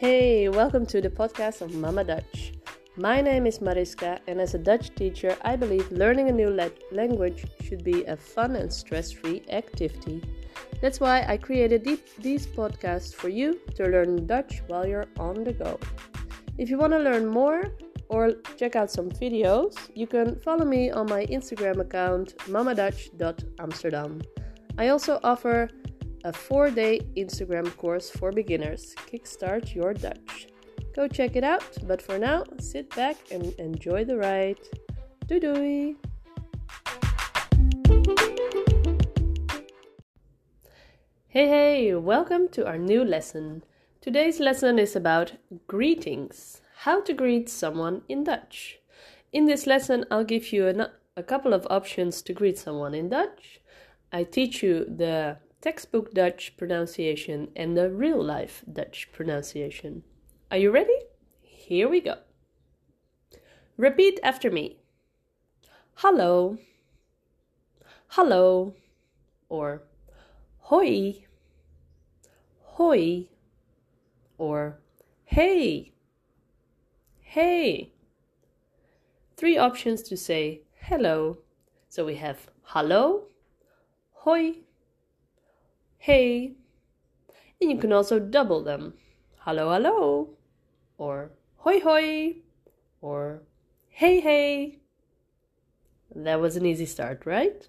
Hey, welcome to the podcast of Mama Dutch. My name is Mariska, and as a Dutch teacher, I believe learning a new la- language should be a fun and stress free activity. That's why I created these podcasts for you to learn Dutch while you're on the go. If you want to learn more or check out some videos, you can follow me on my Instagram account mamadutch.amsterdam. I also offer a four day Instagram course for beginners Kickstart Your Dutch. Go check it out, but for now, sit back and enjoy the ride. Doei doei! Hey hey, welcome to our new lesson. Today's lesson is about greetings how to greet someone in Dutch. In this lesson, I'll give you a, a couple of options to greet someone in Dutch. I teach you the textbook Dutch pronunciation and the real life Dutch pronunciation. Are you ready? Here we go. Repeat after me. Hallo. Hallo. Or hoi. Hoi. Or hey. Hey. Three options to say hello. So we have hallo, hoi, hey. And you can also double them. Hallo, hallo. Or hoi, hoi. Or hey, hey. That was an easy start, right?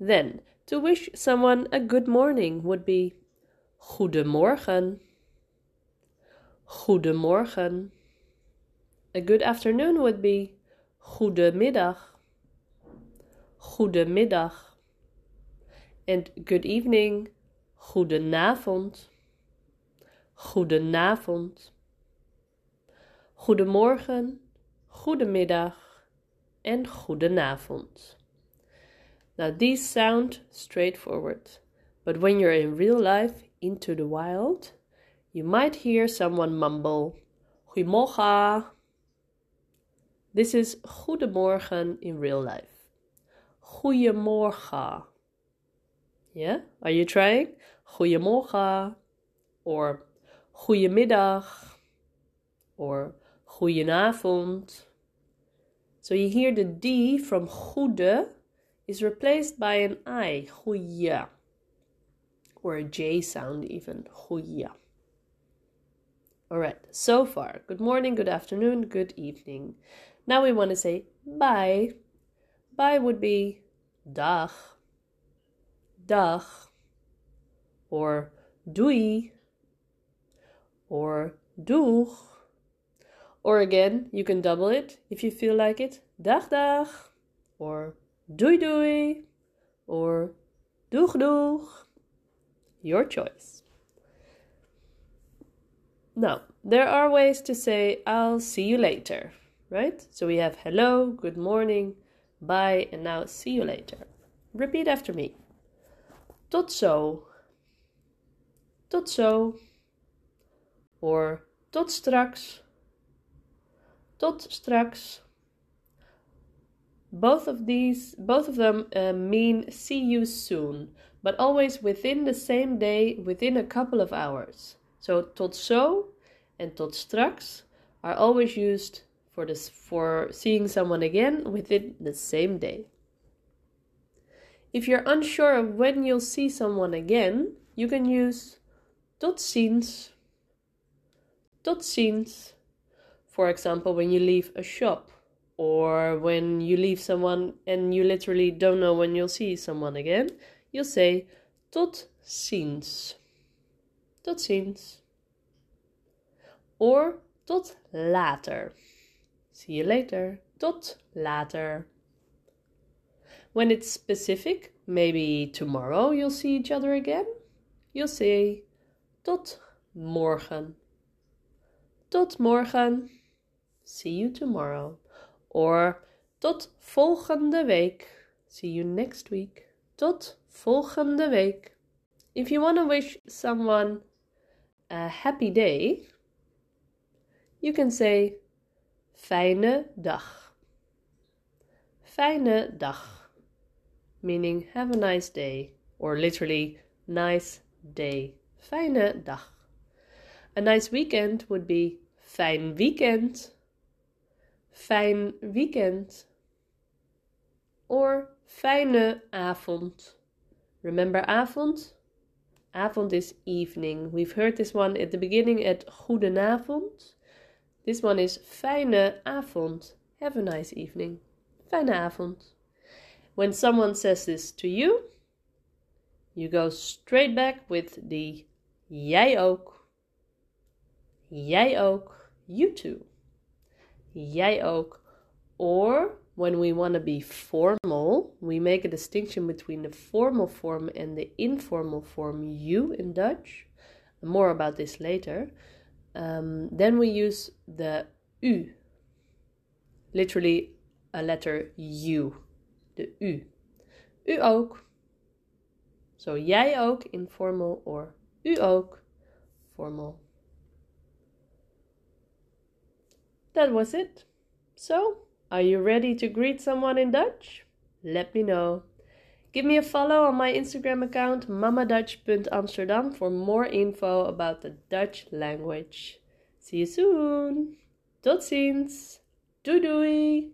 Then, to wish someone a good morning would be Goedemorgen. Goedemorgen. A good afternoon would be Goedemiddag. Goedemiddag. And good evening, Goedenavond. Goedenavond. Goedemorgen, Goedemiddag and Goedenavond. Now these sound straightforward, but when you're in real life into the wild, you might hear someone mumble Goedemorgen. This is Goedemorgen in real life. Goedemorgen. Yeah? Are you trying? Goedemorgen. Or Goedemiddag. Or Goedenavond. So you hear the D from goede is replaced by an I, goeie. Or a J sound even, goeie. Alright, so far, good morning, good afternoon, good evening. Now we want to say bye. Bye would be dag, dag, or doei, or doeg. Or again, you can double it if you feel like it. Dag dag, or doei doei, or doeg doeg. Your choice. Now, there are ways to say I'll see you later, right? So we have hello, good morning, bye, and now see you later. Repeat after me. Tot zo. Tot zo. Or tot straks. Tot straks. Both of these, both of them uh, mean see you soon, but always within the same day, within a couple of hours. So tot zo and tot straks are always used for this for seeing someone again within the same day. If you're unsure of when you'll see someone again, you can use tot ziens. Tot ziens. For example, when you leave a shop or when you leave someone and you literally don't know when you'll see someone again, you'll say tot ziens. Tot ziens. Or tot later. See you later. Tot later. When it's specific, maybe tomorrow you'll see each other again, you'll say tot morgen. Tot morgen. See you tomorrow. Or tot volgende week. See you next week. Tot volgende week. If you want to wish someone a happy day, you can say fijne dag. Fijne dag, meaning have a nice day, or literally nice day. Fijne dag. A nice weekend would be fijn weekend. Fijn weekend. Or fijne avond. Remember avond? Avond is evening. We've heard this one at the beginning at goedenavond. This one is fijne avond. Have a nice evening. Fijne avond. When someone says this to you, you go straight back with the jij ook. Jij ook. You too. Jij ook. Or when we want to be formal, we make a distinction between the formal form and the informal form you in Dutch. More about this later. Um, then we use the u, literally a letter U, de U. U ook. So jij ook informal or u ook formal. That was it. So, are you ready to greet someone in Dutch? Let me know. Give me a follow on my Instagram account mamadutch.amsterdam for more info about the Dutch language. See you soon. Tot ziens. Doei doei.